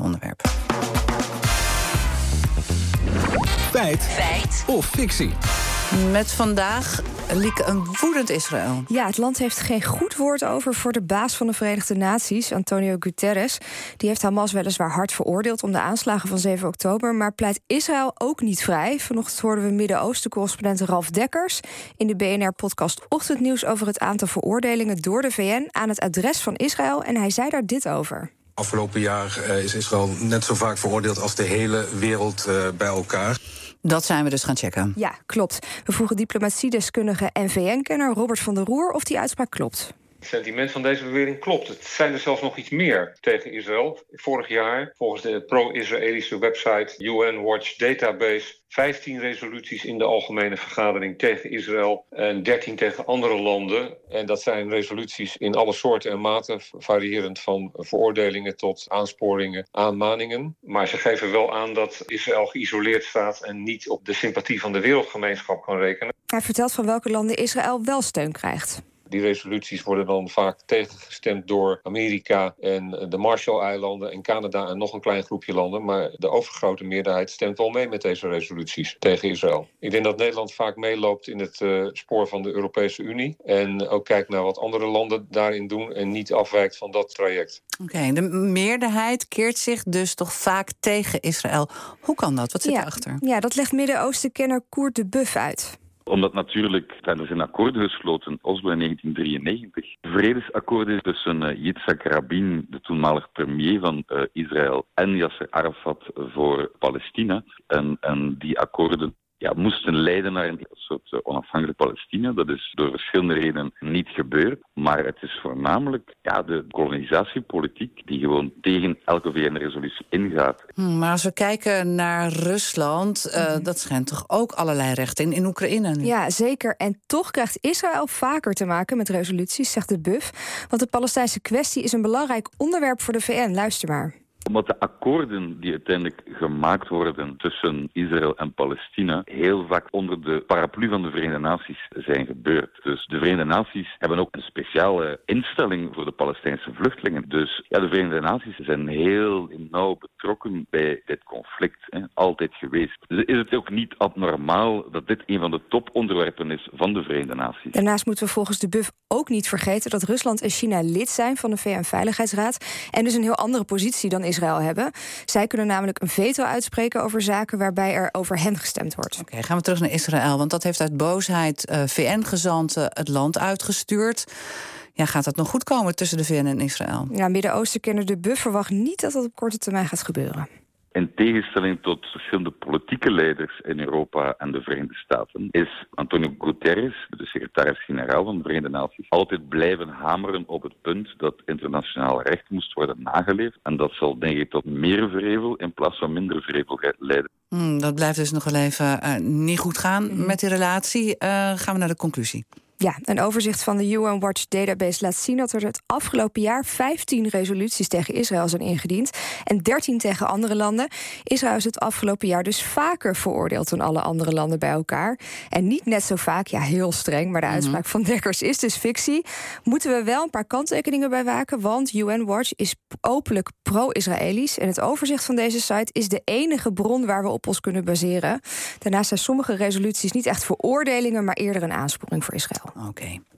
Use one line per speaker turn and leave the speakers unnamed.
onderwerp.
Feit. Feit. Of fictie.
Met vandaag Lieke, een woedend Israël.
Ja, het land heeft geen goed woord over voor de baas van de Verenigde Naties, Antonio Guterres. Die heeft Hamas weliswaar hard veroordeeld om de aanslagen van 7 oktober, maar pleit Israël ook niet vrij. Vanochtend hoorden we Midden-Oosten-correspondent Ralf Dekkers in de BNR-podcast Ochtendnieuws over het aantal veroordelingen door de VN aan het adres van Israël. En hij zei daar dit over.
Afgelopen jaar eh, is Israël net zo vaak veroordeeld als de hele wereld eh, bij elkaar.
Dat zijn we dus gaan checken.
Ja, klopt. We vroegen diplomatiedeskundige en VN-kenner Robert van der Roer of die uitspraak klopt.
Het sentiment van deze bewering klopt. Het zijn er zelfs nog iets meer tegen Israël. Vorig jaar, volgens de pro-Israëlische website UN Watch Database, 15 resoluties in de algemene vergadering tegen Israël en 13 tegen andere landen. En dat zijn resoluties in alle soorten en maten, variërend van veroordelingen tot aansporingen, aanmaningen. Maar ze geven wel aan dat Israël geïsoleerd staat en niet op de sympathie van de wereldgemeenschap kan rekenen.
Hij vertelt van welke landen Israël wel steun krijgt.
Die resoluties worden dan vaak tegengestemd door Amerika en de Marshall-eilanden en Canada en nog een klein groepje landen. Maar de overgrote meerderheid stemt wel mee met deze resoluties tegen Israël. Ik denk dat Nederland vaak meeloopt in het uh, spoor van de Europese Unie. En ook kijkt naar wat andere landen daarin doen en niet afwijkt van dat traject.
Oké, de meerderheid keert zich dus toch vaak tegen Israël. Hoe kan dat? Wat zit
ja,
erachter?
Ja, dat legt Midden-Oosten-kenner Koert de Buff uit
omdat natuurlijk, er zijn akkoorden gesloten, Oslo in 1993. Vredesakkoorden tussen uh, Yitzhak Rabin, de toenmalig premier van uh, Israël, en Yasser Arafat voor Palestina. En, en die akkoorden ja, moesten leiden naar een soort eh, onafhankelijk Palestina. Dat is door verschillende redenen niet gebeurd. Maar het is voornamelijk ja, de kolonisatiepolitiek die gewoon tegen elke VN-resolutie ingaat.
Hm, maar als we kijken naar Rusland, uh, dat schijnt toch ook allerlei rechten in, in Oekraïne?
Ja, zeker. En toch krijgt Israël vaker te maken met resoluties, zegt de BUF. Want de Palestijnse kwestie is een belangrijk onderwerp voor de VN. Luister maar
omdat de akkoorden die uiteindelijk gemaakt worden tussen Israël en Palestina heel vaak onder de paraplu van de Verenigde Naties zijn gebeurd. Dus de Verenigde Naties hebben ook een speciale instelling voor de Palestijnse vluchtelingen. Dus ja, de Verenigde Naties zijn heel nauw betrokken bij dit conflict, hè, altijd geweest. Dus is het ook niet abnormaal dat dit een van de toponderwerpen is van de Verenigde Naties.
Daarnaast moeten we volgens de BUF ook niet vergeten dat Rusland en China lid zijn van de VN-veiligheidsraad en dus een heel andere positie dan Israël Israël hebben. Zij kunnen namelijk een veto uitspreken over zaken waarbij er over hen gestemd wordt.
Oké, gaan we terug naar Israël, want dat heeft uit boosheid uh, VN-gezanten het land uitgestuurd. Ja, gaat dat nog goed komen tussen de VN en Israël?
Ja, Midden-Oosten kennen de buffer verwacht niet dat dat op korte termijn gaat gebeuren.
In tegenstelling tot verschillende politieke leiders in Europa en de Verenigde Staten, is Antonio Guterres, de secretaris-generaal van de Verenigde Naties, altijd blijven hameren op het punt dat internationaal recht moest worden nageleefd. En dat zal denk ik tot meer vrevel in plaats van minder vrevel leiden.
Hmm, dat blijft dus nog wel even uh, niet goed gaan -hmm. met die relatie. Uh, gaan we naar de conclusie.
Ja, een overzicht van de UN Watch Database laat zien dat er het afgelopen jaar 15 resoluties tegen Israël zijn ingediend en 13 tegen andere landen. Israël is het afgelopen jaar dus vaker veroordeeld dan alle andere landen bij elkaar. En niet net zo vaak, ja, heel streng, maar de uitspraak van Dekkers is dus fictie. Moeten we wel een paar kanttekeningen bij waken, want UN Watch is openlijk pro-Israëlisch. En het overzicht van deze site is de enige bron waar we op ons kunnen baseren. Daarnaast zijn sommige resoluties niet echt veroordelingen, maar eerder een aansporing voor Israël.
Oké.